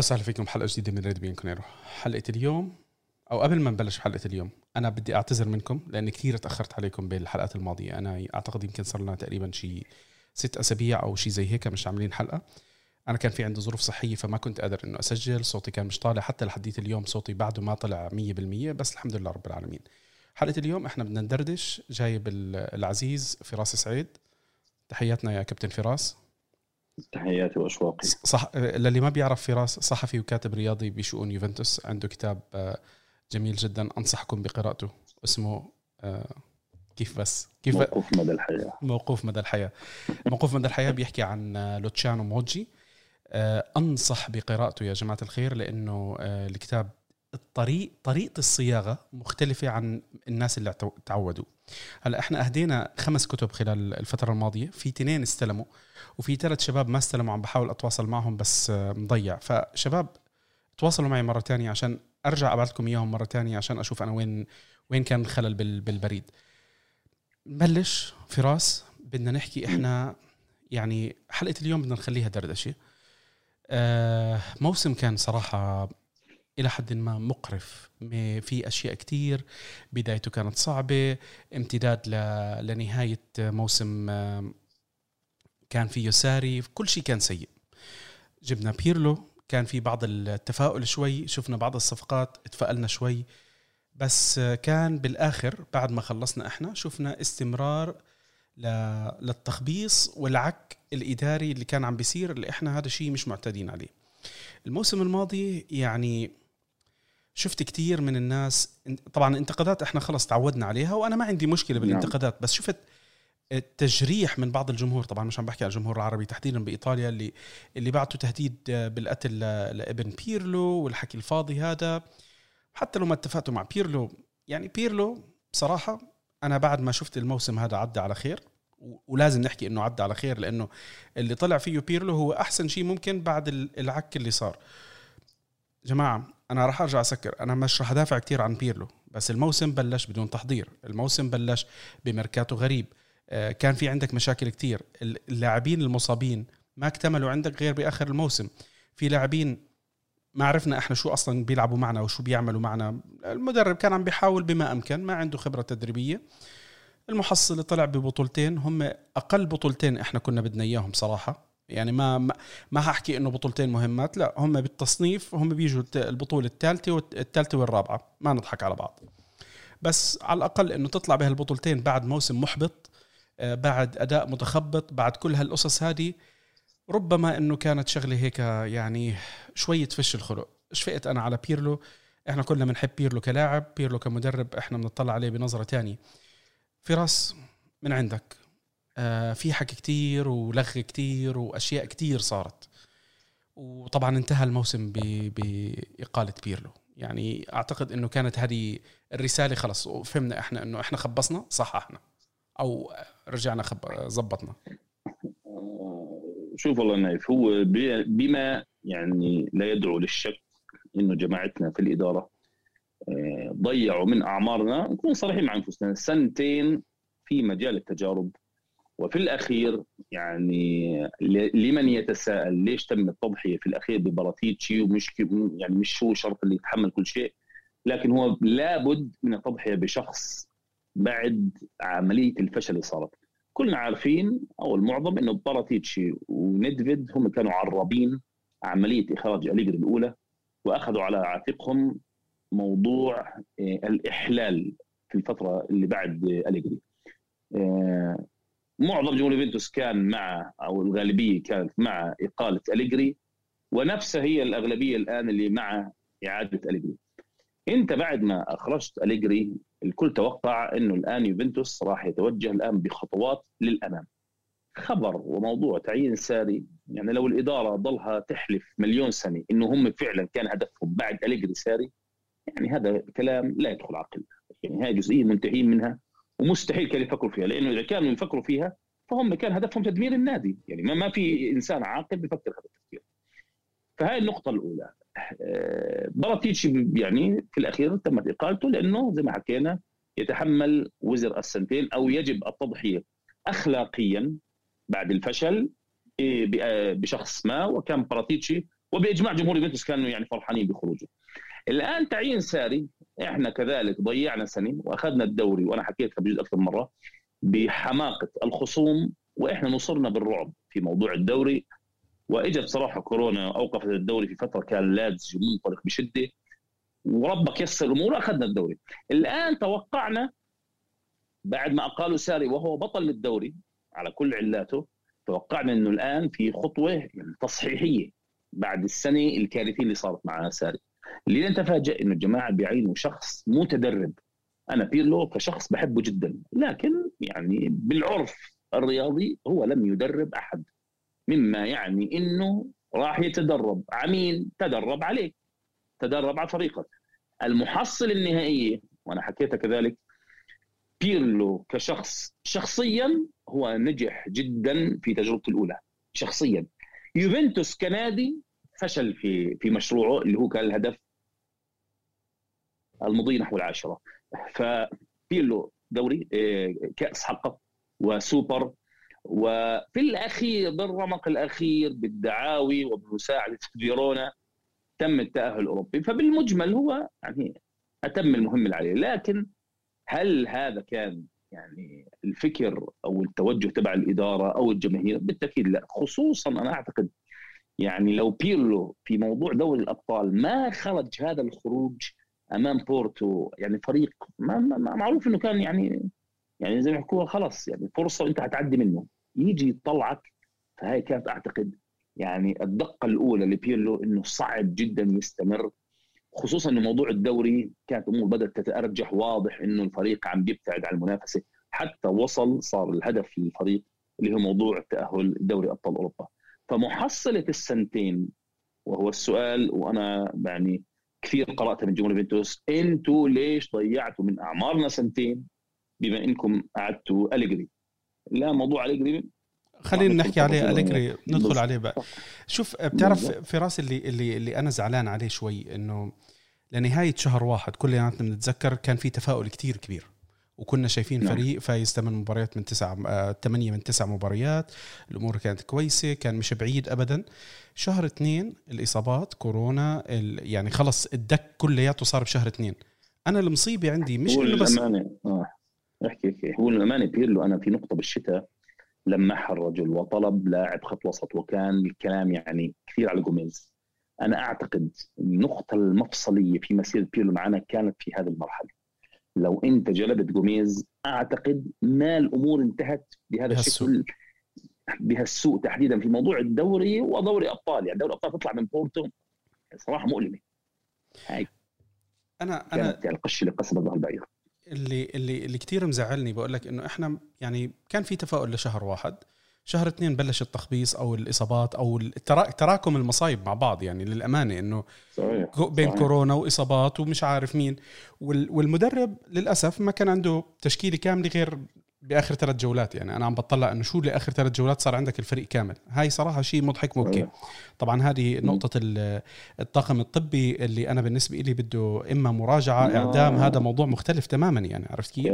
وسهلا فيكم بحلقة جديدة من راديو بيانكونيرو حلقة اليوم أو قبل ما نبلش حلقة اليوم أنا بدي أعتذر منكم لأني كثير تأخرت عليكم بالحلقات الماضية. أنا أعتقد يمكن صار لنا تقريبا شيء ست أسابيع أو شيء زي هيك مش عاملين حلقة. أنا كان في عندي ظروف صحية فما كنت قادر إنه أسجل. صوتي كان مش طالع. حتى لحديت اليوم صوتي بعده ما طلع 100% بس الحمد لله رب العالمين. حلقة اليوم إحنا بدنا ندردش. جايب العزيز فراس سعيد. تحياتنا يا كابتن فراس. تحياتي وأشواقي. صح للي ما بيعرف فراس صحفي وكاتب رياضي بشؤون يوفنتوس عنده كتاب آه، جميل جدا أنصحكم بقراءته. اسمه آه، كيف بس؟ كيف موقوف مدى الحياة. موقوف مدى الحياة. موقوف مدى الحياة بيحكي عن آه، لوتشانو موجي. أنصح بقراءته يا جماعة الخير لأنه الكتاب الطريق طريقة الصياغة مختلفة عن الناس اللي تعودوا. هلأ إحنا أهدينا خمس كتب خلال الفترة الماضية في اثنين استلموا. وفي ثلاث شباب ما استلموا عم بحاول أتواصل معهم بس مضيع. فشباب تواصلوا معي مرة تانية عشان أرجع ابعث لكم إياهم مرة تانية عشان أشوف أنا وين وين كان الخلل بالبريد. نبلش فراس بدنا نحكي إحنا يعني حلقة اليوم بدنا نخليها دردشة. آه موسم كان صراحة إلى حد ما مقرف. في أشياء كتير بدايته كانت صعبة امتداد لنهاية موسم كان فيه ساري كل شيء كان سيء. جبنا بيرلو كان في بعض التفاؤل شوي شفنا بعض الصفقات تفائلنا شوي. بس كان بالآخر بعد ما خلصنا إحنا شفنا استمرار للتخبيص والعك الإداري اللي كان عم بيصير اللي إحنا هذا شيء مش معتادين عليه. الموسم الماضي يعني شفت كثير من الناس طبعا الانتقادات إحنا خلص تعودنا عليها وأنا ما عندي مشكلة نعم. بالانتقادات بس شفت التجريح من بعض الجمهور طبعا مش عم بحكي على الجمهور العربي تحديدا بإيطاليا اللي اللي بعتوا تهديد بالقتل لابن بيرلو والحكي الفاضي هذا. حتى لو ما اتفقتوا مع بيرلو يعني بيرلو بصراحة أنا بعد ما شفت الموسم هذا عدى على خير ولازم نحكي إنه عدى على خير لأنه اللي طلع فيه بيرلو هو أحسن شيء ممكن بعد العك اللي صار. جماعة أنا راح أرجع أسكر أنا مش راح أدافع كثير عن بيرلو بس الموسم بلش بدون تحضير الموسم بلش بميركاتو غريب. كان في عندك مشاكل كثير اللاعبين المصابين ما اكتملوا عندك غير بآخر الموسم. في لاعبين ما عرفنا إحنا شو أصلا بيلعبوا معنا وشو بيعملوا معنا. المدرب كان عم بيحاول بما أمكن ما عنده خبرة تدريبية. المحصل طلع ببطولتين هم أقل بطولتين إحنا كنا بدنا إياهم صراحة. يعني ما ما هحكي إنه بطولتين مهمات لا هم بالتصنيف هم بيجوا البطولة الثالثة والثالثه والرابعة. ما نضحك على بعض. بس على الأقل إنه تطلع بهالبطولتين بعد موسم محبط آه، بعد أداء متخبط بعد كل هالقصص هذه ربما إنه كانت شغلة هيك يعني شوية فش الخلق. شفقت أنا على بيرلو. إحنا كلنا بنحب بيرلو كلاعب بيرلو كمدرب إحنا بنطلع عليه بنظرة تانية. فراس من عندك؟ آه، في حكي كتير ولغ كتير وأشياء كتير صارت. وطبعا انتهى الموسم بإقالة بيرلو. يعني أعتقد إنه كانت هذه الرسالة خلص. وفهمنا إحنا إنه إحنا خبصنا صححنا. أو رجعنا خب زبطنا. شوف والله نايف هو بما يعني لا يدعو للشك إنه جماعتنا في الإدارة آه، ضيعوا من أعمارنا نكون صريحين مع أنفسنا سنتين في مجال التجارب. وفي الأخير يعني لمن يتساءل ليش تم التضحية في الأخير ببراتيتشي ومش يعني مش هو شرط اللي يتحمل كل شيء لكن هو لابد من التضحية بشخص بعد عملية الفشل اللي صارت. كلنا عارفين أو المعظم إنه باراتيتشي وندفيد هم كانوا عربين عملية إخراج أليجري الأولى وأخذوا على عاتقهم موضوع آه، الإحلال في الفترة اللي بعد أليجري. آه، معظم جمهور يوفنتوس كان مع أو الغالبية كانت مع إقالة أليجري ونفسها هي الأغلبية الآن اللي مع إعادة أليجري. أنت بعد ما أخرجت أليجري الكل توقع إنه الآن يوفنتوس راح يتوجه الآن بخطوات للأمام. خبر وموضوع تعيين ساري يعني لو الإدارة ضلها تحلف مليون سنة إنه هم فعلا كان هدفهم بعد أليجري ساري يعني هذا كلام لا يدخل عقل يعني هاي جزئية منتهين منها ومستحيل كانوا يفكروا فيها لأنه إذا كانوا يفكروا فيها فهم كان هدفهم تدمير النادي. يعني ما في إنسان عاقل بيفكر هذا التفكير. فهاي النقطة الأولى. آه، براتيتشي يعني في الأخير تمت إقالته لأنه زي ما حكينا يتحمل وزر السنتين أو يجب التضحية أخلاقيا بعد الفشل إيه، بشخص ما وكان براتيتشي وبإجماع جمهور يوفنتوس كانوا يعني فرحانين بخروجه. الآن تعيين ساري إحنا كذلك ضيعنا سنة وأخذنا الدوري وأنا حكيتها بجزء أكثر مرة بحماقة الخصوم وإحنا نصرنا بالرعب في موضوع الدوري. وإجت بصراحة كورونا أوقفت الدوري في فترة كان لازم منطلق بشدة. وربك يسر الأمور واخذنا الدوري. الآن توقعنا بعد ما اقالوا ساري وهو بطل الدوري على كل علاته توقعنا إنه الآن في خطوة يعني تصحيحية بعد السنة الكارثية اللي صارت مع ساري. اللي نتفاجئ إنه الجماعة بيعينوا شخص متدرب. أنا بيرلو كشخص بحبه جدا لكن يعني بالعرف الرياضي هو لم يدرب أحد. مما يعني إنه راح يتدرب. عمين تدرب عليك. تدرب على طريقك المحصله النهائيه وأنا حكيتها كذلك بيرلو كشخص شخصيا هو نجح جدا في تجربته الأولى. شخصيا. يوفنتوس كنادي فشل في في مشروعه اللي هو كان الهدف المضي نحو العاشرة. فبيرلو دوري آه، كأس حقق وسوبر وفي الأخير بالرمق الأخير بالدعاوي وبمساعده فيرونا تم التأهل الأوروبي. فبالمجمل هو يعني أتم المهم اللي عليه لكن هل هذا كان يعني الفكر أو التوجه تبع الإدارة أو الجماهير؟ بالتأكيد لا. خصوصا أنا أعتقد يعني لو بيرلو في موضوع دوري الأبطال ما خرج هذا الخروج أمام بورتو يعني فريق ما, ما معروف إنه كان يعني يعني زي ما خلص يعني فرصة وأنت هتعدي منه. يجي يطلعك فهي كانت أعتقد يعني الدقة الأولى لبيرلو إنه صعب جدا يستمر خصوصا إنه موضوع الدوري كانت الأمور بدأت تتأرجح واضح إنه الفريق عم بيبتعد عن المنافسة حتى وصل صار الهدف للفريق اللي هو موضوع التاهل دوري أبطال أوروبا. فمحصلة السنتين وهو السؤال وأنا يعني كثير قرات من جمهور يوفنتوس أنتوا ليش ضيعتوا من أعمارنا سنتين بما إنكم قعدتوا أليجري؟ لا موضوع اليجري خلينا نحكي عليه اليجري ندخل عليه بقى شوف بتعرف في راسي اللي اللي اللي أنا زعلان عليه شوي إنه لنهاية شهر واحد كلياتنا بنتذكر كان في تفاؤل كتير كبير وكنا شايفين نعم. فريق فايز ثمان مباريات من تسع ثمانية من تسع مباريات. الأمور كانت كويسة كان مش بعيد ابدا. شهر اثنين الإصابات كورونا يعني خلص الدك كلياته صار بشهر اثنين. أنا المصيبة عندي مش إنه بس أحكي احكي هو الأمانة بيرلو أنا في نقطة بالشتاء لمح الرجل وطلب لاعب خط وسط وكان الكلام يعني كثير على جوميز. أنا أعتقد النقطه المفصلية في مسيرة بيرلو معنا كانت في هذه المرحلة. لو أنت جلبت جوميز أعتقد ما الأمور انتهت بهذا الشكل بهالسوء تحديدا في موضوع الدوري ودوري أبطال. يعني دوري أبطال تطلع من بورتو. صراحة مؤلمة. هاي أنا أنا يعني القش اللي قصد ظهر البعير اللي اللي اللي كثير مزعلني بقول لك إنه إحنا يعني كان في تفاؤل لشهر واحد شهر اثنين بلش التخبيص أو الإصابات أو تراكم المصايب مع بعض يعني للأمانة إنه صحيح. بين صحيح. كورونا وإصابات ومش عارف مين والمدرب للأسف ما كان عنده تشكيلة كاملة غير بآخر ثلاث جولات يعني. أنا عم بطلع إنه شو لاخر ثلاث جولات صار عندك الفريق كامل. هاي صراحة شيء مضحك مبكي طبعا هذه نقطة الطاقم الطبي اللي أنا بالنسبة لي بده إما مراجعة آه. إعدام هذا موضوع مختلف تماما يعني. عرفت كيف؟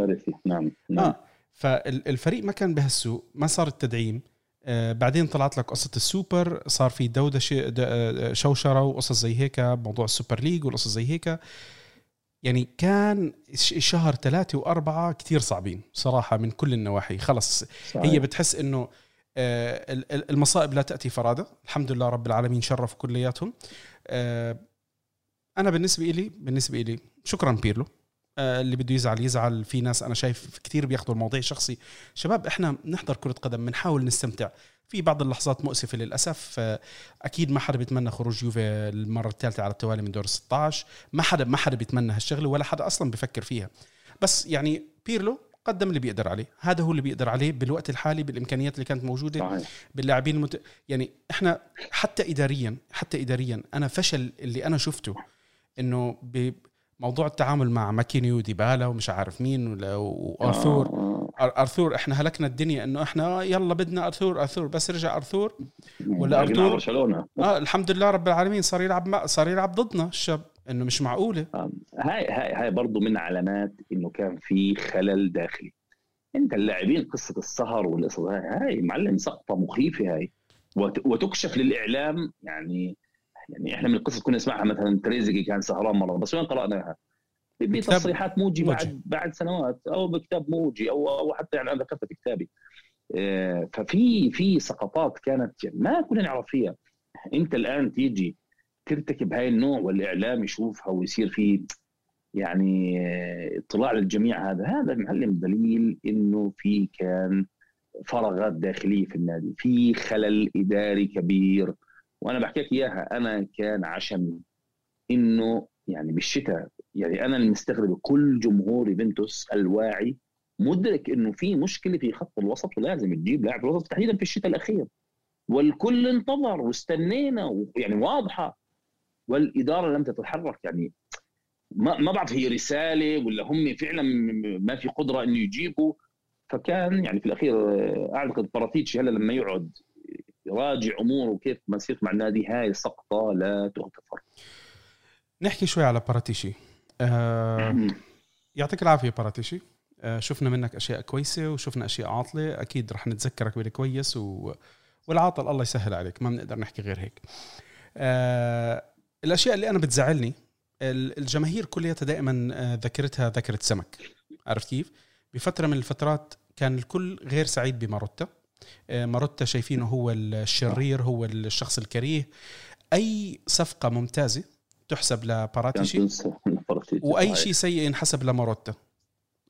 نعم. نعم. آه. فالفريق ما كان بهالسوء ما صار التدعيم. آه بعدين طلعت لك قصة السوبر ليج صار في دودشه آه، شوشرة وقصص زي هيك موضوع السوبر ليج والقصص زي هيك. يعني كان شهر ثلاثة وأربعة كتير صعبين صراحة من كل النواحي. خلص صحيح. هي بتحس إنه آه، المصائب لا تأتي فرادة الحمد لله رب العالمين شرف كلياتهم. آه، أنا بالنسبة إلي بالنسبة إلي شكرا بيرلو. اللي بده يزعل يزعل. في ناس أنا شايف كثير بياخذوا الموضوع شخصي. شباب إحنا نحضر كرة قدم بنحاول نستمتع. في بعض اللحظات مؤسفة للأسف. أكيد ما حدا بيتمنى خروج يوفي المرة الثالثة على التوالي من دور 16 ما حدا ما حدا بيتمنى هالشغلة ولا حدا أصلا بفكر فيها. بس يعني بيرلو قدم اللي بيقدر عليه. هذا هو اللي بيقدر عليه بالوقت الحالي بالإمكانيات اللي كانت موجودة. باللاعبين المت... يعني إحنا حتى اداريا حتى اداريا أنا فشل اللي أنا شفته إنه بموضوع التعامل مع ماكينيو وديبالا ومش عارف مين وأرثور. أرثور إحنا هلكنا الدنيا إنه إحنا يلا بدنا أرثور أرثور بس رجع أرثور. ولا أرثور؟ برشلونة. آه الحمد لله رب العالمين صار يلعب صار يلعب ضدنا الشاب إنه مش معقولة. هاي هاي هاي برضه من علامات إنه كان في خلل داخلي. أنت اللاعبين قصة السهر والقصص هاي هاي معلم سقطة مخيفة هاي. وتكشف للإعلام يعني يعني إحنا من القصص كنا نسمعها مثلا تريزيجي كان سهران مرة بس وين قرأناها؟ بتصريحات موجي بعد بعد سنوات أو بكتاب موجي أو أو حتى يعني أنا ذكرتها في كتابي. آه، ففي في سقطات كانت يعني ما كنا نعرف فيها. أنت الآن تيجي ترتكب هاي النوع والإعلام يشوفها ويصير في يعني آه، اطلاع للجميع هذا هذا معلم دليل إنه في كان فراغات داخلية في النادي في خلل إداري كبير. وأنا بحكي لك إياها أنا كان عشمي إنه يعني بالشتاء يعني أنا المستغرب كل جمهور يوفنتوس الواعي مدرك إنه في مشكلة في خط الوسط ولازم تجيب لاعب الوسط تحديدا في الشتاء الأخير. والكل انتظر واستنينا يعني واضحة. والإدارة لم تتحرك يعني ما ما بعرف هي رسالة ولا هم فعلا ما في قدرة إنه يجيبوا. فكان يعني في الأخير أعتقد باراتيتشي هلا لما يقعد يراجع أموره وكيف مسيرته مع النادي. هاي سقطة لا تغتفر. نحكي شوي على باراتيشي. آه يعطيك العافية باراتيشي. آه شفنا منك أشياء كويسة وشفنا أشياء عاطلة. أكيد رح نتذكرك بالكويس و... والعاطل الله يسهل عليك. ما بنقدر نحكي غير هيك. آه الأشياء اللي أنا بتزعلني الجماهير كلياتها دائما آه، ذاكرتها ذاكرة سمك. عرفت كيف؟ بفترة من الفترات كان الكل غير سعيد بماروتا. ماروتا شايفينه هو الشرير هو الشخص الكريه. أي صفقة ممتازة تحسب لباراتيشي؟ وأي شيء سيء ينحسب لماروتا.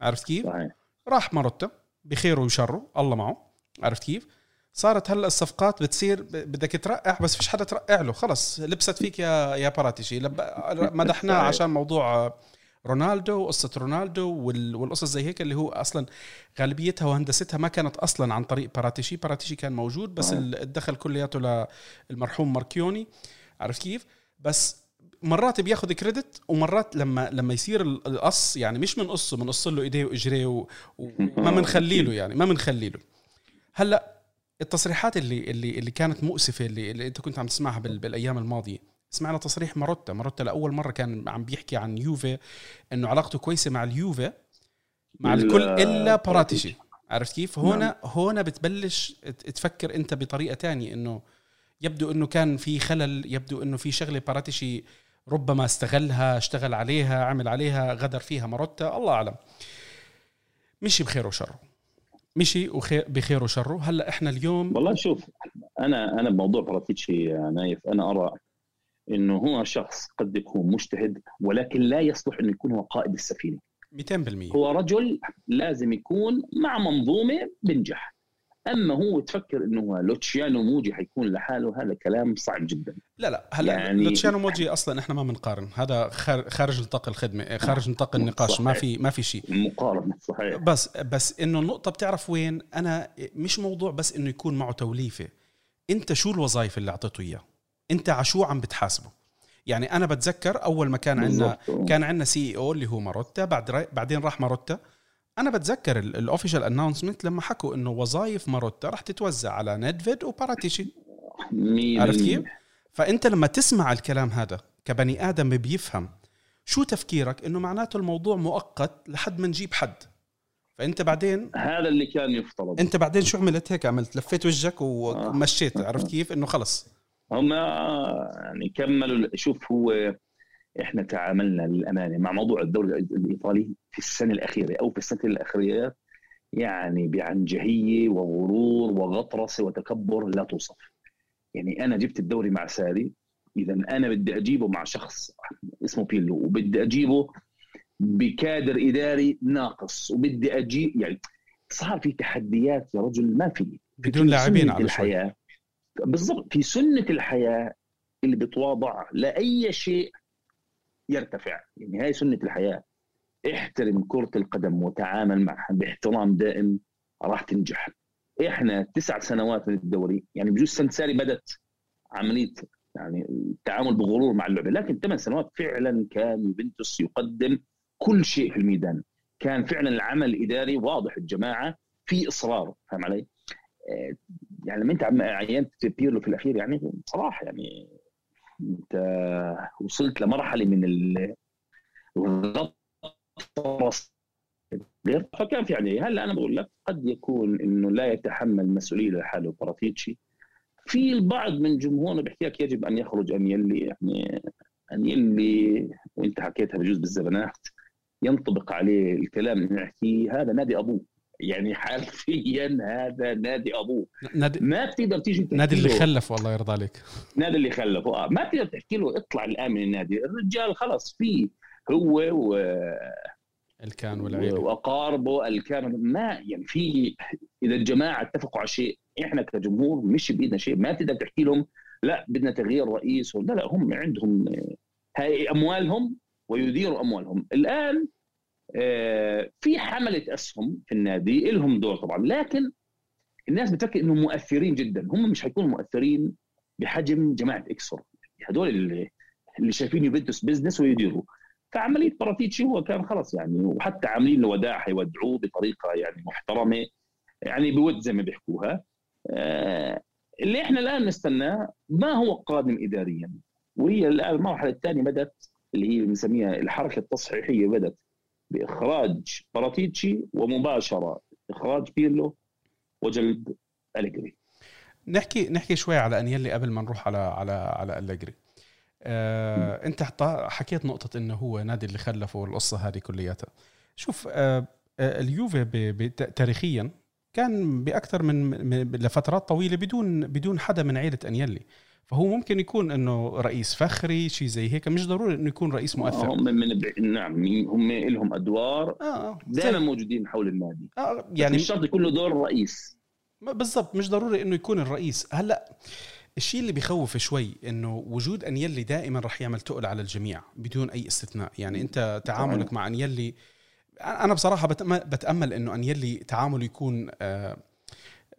عرفت كيف؟ صحيح. راح ماروتا بخيره وشره الله معه. عرفت كيف؟ صارت هلا الصفقات بتصير بدك ترقع بس فيش حدا ترقع له. خلص لبست فيك يا يا باراتيشي. مدحناه عشان موضوع رونالدو وقصه رونالدو والقصص زي هيك اللي هو أصلا غالبيتها وهندستها ما كانت أصلا عن طريق باراتيشي باراتيشي كان موجود بس الدخل كلياته للمرحوم ماركيوني. عرفت كيف؟ بس مرات بياخذ credit ومرات لما لما يصير القص يعني مش بنقصه بنقص له إيديه وإجريه وما بنخلي له يعني ما بنخلي له. هلأ التصريحات اللي اللي اللي كانت مؤسفة اللي, اللي أنت كنت عم تسمعها بالأيام الماضية سمعنا تصريح ماروتا. ماروتا لأول مرة كان عم بيحكي عن يوفي إنه علاقته كويسة مع اليوفي مع الكل إلا باراتيشي. عرفت كيف؟ هنا نعم. هنا بتبلش تفكر أنت بطريقة تانية إنه يبدو إنه كان في خلل يبدو إنه في شغلة باراتيشي ربما استغلها اشتغل عليها عمل عليها غدر فيها ماروتا. الله أعلم. مشي بخير وشره. مشي وخير بخير وشره. هلأ إحنا اليوم والله شوف أنا أنا بموضوع باراتيتشي نايف. أنا أرى إنه هو شخص قد يكون مجتهد ولكن لا يصلح إنه يكون هو قائد السفينة. 200% هو رجل لازم يكون مع منظومة بنجح. أما هو تفكر إنه لوتشيانو موجي حيكون لحاله هذا كلام صعب جدا. لا لا هلا يعني لوتشيانو موجي أصلا إحنا ما بنقارن هذا خارج نطاق الخدمة خارج نطاق النقاش صحيح. ما في ما في شيء. مقارنة صحيح. بس بس إنه النقطة بتعرف وين؟ أنا مش موضوع بس إنه يكون معه توليفة. أنت شو الوظائف اللي أعطيته إياه؟ انت على شو عم بتحاسبه. يعني أنا بتذكر أول ما كان عندنا كان عندنا CEO اللي هو ماروتا بعد بعدين راح ماروتا. أنا بتذكر ال official announcement لما حكوا إنه وظائف ماروتا راح تتوزع على ندفيد وباراتيشي عرفت كيف؟ فأنت لما تسمع الكلام هذا كبني آدم بيفهم شو تفكيرك إنه معناته الموضوع مؤقت لحد ما نجيب حد. فأنت بعدين هذا اللي كان يفترض. أنت بعدين شو عملت؟ هيك عملت لفيت وجهك ومشيت عرفت كيف؟ إنه خلص. هم يعني كملوا شوف هو إحنا تعاملنا للأمانة مع موضوع الدوري الإيطالي في السنة الأخيرة أو في السنتين الاخيرات يعني بعنجهيه وغرور وغطرسة وتكبر لا توصف. يعني أنا جبت الدوري مع ساري إذا أنا بدي أجيبه مع شخص اسمه بيلو وبدي أجيبه بكادر إداري ناقص وبدي أجيب يعني صار في تحديات يا رجل ما في. بدون لاعبين على الحياة بالضبط في سنة الحياة اللي بتواضع لأي شيء يرتفع. يعني هاي سنة الحياة احترم كرة القدم وتعامل معها باحترام دائم راح تنجح. إحنا تسع سنوات من الدوري يعني بجوز سنة ساري بدت عملية يعني التعامل بغرور مع اللعبة لكن ثمان سنوات فعلا كان يوفنتوس يقدم كل شيء في الميدان. كان فعلا العمل الإداري واضح الجماعة في إصرار فاهم علي؟ يعني لما انت عينت بيرلو في الأخير يعني صراحة يعني انت وصلت لمرحلة من الغطرس فكان في يعني هلأ أنا بقول لك قد يكون إنه لا يتحمل مسؤولية لحاله باراتيتشي في البعض من جمهورنا بيحكي لك يجب أن يخرج انيلي يعني انيلي وإنت حكيتها بجوز بالزبنات ينطبق عليه الكلام اللي نحكيه هذا نادي أبوه. يعني حرفيا هذا نادي أبوه. نادي ما بتقدر تيجي نادي اللي خلف والله يرضى عليك. نادي اللي خلف آه. ما بتقدر تحكي له اطلع الآن من النادي. الرجال خلص فيه هو و الكان والعيلة. واقاربه الكان. ما يعني في إذا الجماعة اتفقوا على شيء إحنا كجمهور مش بايدنا شيء. ما تقدر تحكي لهم لا بدنا تغيير رئيس لا لا هم عندهم هاي أموالهم ويديروا أموالهم. الآن آه، في حملة أسهم في النادي لهم دور طبعا لكن الناس بتفكر إنهم مؤثرين جدا هم مش حيكونوا مؤثرين بحجم جماعة اكسور هذول اللي اللي شايفين يوفنتوس business ويديروا. فعملية باراتيتشي هو كان خلص يعني وحتى عاملين له وداع حيودعوه بطريقة يعني محترمة يعني بود زي ما بيحكوها. آه، اللي إحنا الآن نستناه ما هو قادم اداريا وهي الآن المرحلة الثانية بدأت اللي هي بنسميها الحركة التصحيحية بدأت. بإخراج باراتيتشي ومباشرة. إخراج بيرلو وجلب أليجري. نحكي نحكي شوي على انيلي قبل ما نروح على على على أليجري. آه أنت حكيت نقطة إنه هو نادي اللي خلفه القصة هذه كلياتها. شوف آه, آه، اليوفي تاريخيا كان بأكثر من لفترات طويلة بدون بدون حدا من عيلة انيلي فهو ممكن يكون إنه رئيس فخري شيء زي هيك. مش ضروري إنه يكون رئيس مؤثر. هم من نعم هم لهم أدوار. آه. آه. دائما موجودين حول النادي. آه. يعني مش شرط يكون له دور رئيس. بالضبط مش ضروري إنه يكون الرئيس. هلأ الشيء اللي بخوف شوي إنه وجود أنيلي دائما رح يعمل تقل على الجميع بدون أي استثناء. يعني أنت تعاملك مع أنيلي أنا بصراحة بتأمل إنه أنيلي تعامله يكون آه،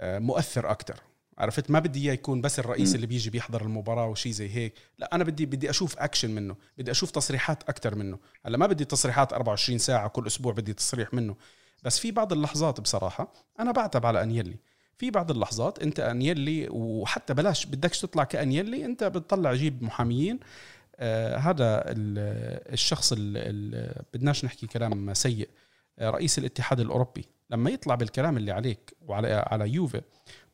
مؤثر أكثر عرفت؟ ما بدي إياه يكون بس الرئيس م. اللي بيجي بيحضر المباراة وشي زي هيك. لا أنا بدي بدي أشوف اكشن منه. بدي أشوف تصريحات أكثر منه. هلأ ما بدي تصريحات 24 ساعة كل أسبوع بدي تصريح منه. بس في بعض اللحظات بصراحة أنا بعتب على أنيلي. في بعض اللحظات أنت أنيلي وحتى بلاش بدكش تطلع كأنيلي أنت بتطلع جيب محاميين. آه هذا الشخص اللي بدناش نحكي كلام سيء. آه رئيس الاتحاد الأوروبي. لما يطلع بالكلام اللي عليك وعلى على يوفي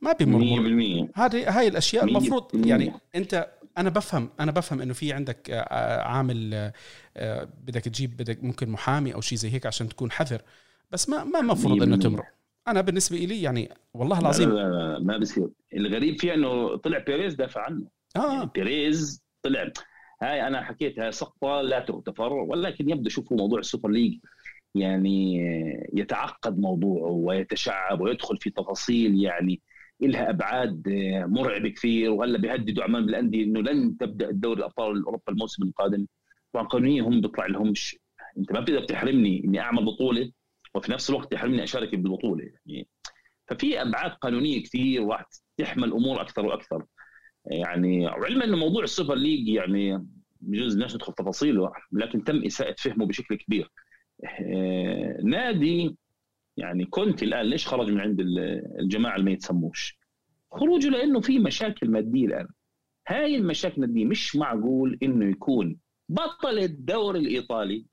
ما بيمر هذه هاي الأشياء المفروض يعني أنت أنا بفهم أنا بفهم إنه في عندك آه، آه، عامل آه، بدك تجيب بدك ممكن محامي أو شيء زي هيك عشان تكون حذر بس ما ما المفروض إنه تمر. أنا بالنسبة لي يعني والله العظيم. لا لا لا ما بصير. الغريب فيه إنه طلع بيريز دافع عنه. آه. يعني بيريز طلع. هاي أنا حكيت هاي سقطة لا تغتفر ولكن يبدو شوفوا موضوع السوبر ليج يعني يتعقد موضوعه ويتشعب ويدخل في تفاصيل يعني لها أبعاد مرعبة كثير وهلأ بيهددوا كمان بالانديه إنه لن تبدأ الدوري الأبطال الأوروبا الموسم القادم. طبعا قانونيا هم بيطلع لهمش أنت ما بتقدر تحرمني إني أعمل بطولة وفي نفس الوقت تحرمني أشارك بالبطولة يعني. ففي أبعاد قانونية كثير وراح تحمل أمور أكثر وأكثر. يعني وعلما إنه موضوع السوبر ليج يعني بجوز الناس ندخل تفاصيله لكن تم إساءة فهمه بشكل كبير. آه، نادي يعني كنت الآن ليش خرج من عند الجماعة اللي ما يتسموش؟ خروجه لأنه في مشاكل مادية الآن. هاي المشاكل المادية مش معقول إنه يكون بطل الدوري الإيطالي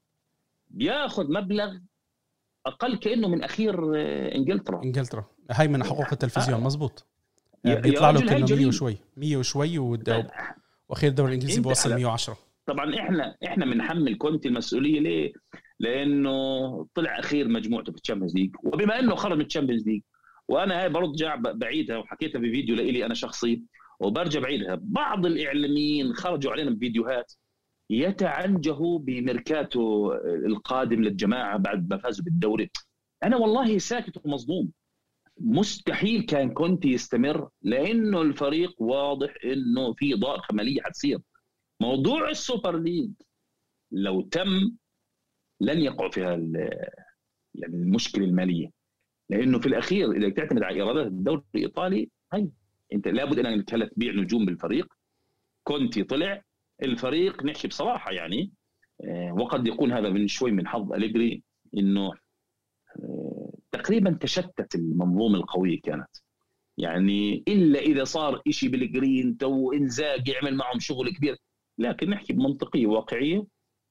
بياخذ مبلغ أقل كأنه من أخير آه، إنجلترا. إنجلترا. هاي من حقوق التلفزيون آه. مزبوط بيطلع له كأنه 100 وشوي. 100 وشوي وأخير الدوري الانجليزي بوصل 110 طبعا إحنا إحنا بنحمل كونتي المسؤولية ليه؟ لأنه طلع أخير مجموعته في الشامبيونز ليج. وبما إنه خرج من الشامبيونز ليج وأنا هاي برجع بعيدها وحكيتها بفيديو لإلي أنا شخصي وبرجع بعيدها. بعض الإعلاميين خرجوا علينا بفيديوهات يتعنجهوا بميركاتو القادم للجماعة بعد ما فازوا بالدوري. أنا والله ساكت ومصدوم. مستحيل كان كونتي يستمر لأنه الفريق واضح إنه في ضائقه ماليه حتصير. موضوع السوبر ليج لو تم لن يقعوا فيها يعني المشكلة المالية. لأنه في الأخير إذا تعتمد على إيرادات الدوري الإيطالي هي أنت لابد انك هلا تبيع نجوم بالفريق. كونتي طلع الفريق نحكي بصراحة يعني. آه، وقد يكون هذا من شوي من حظ أليجري إنه آه، تقريبا تشتت المنظومة القوية كانت. يعني إلا إذا صار شيء بالجرين تو انزاج يعمل معهم شغل كبير. لكن نحكي بمنطقية واقعية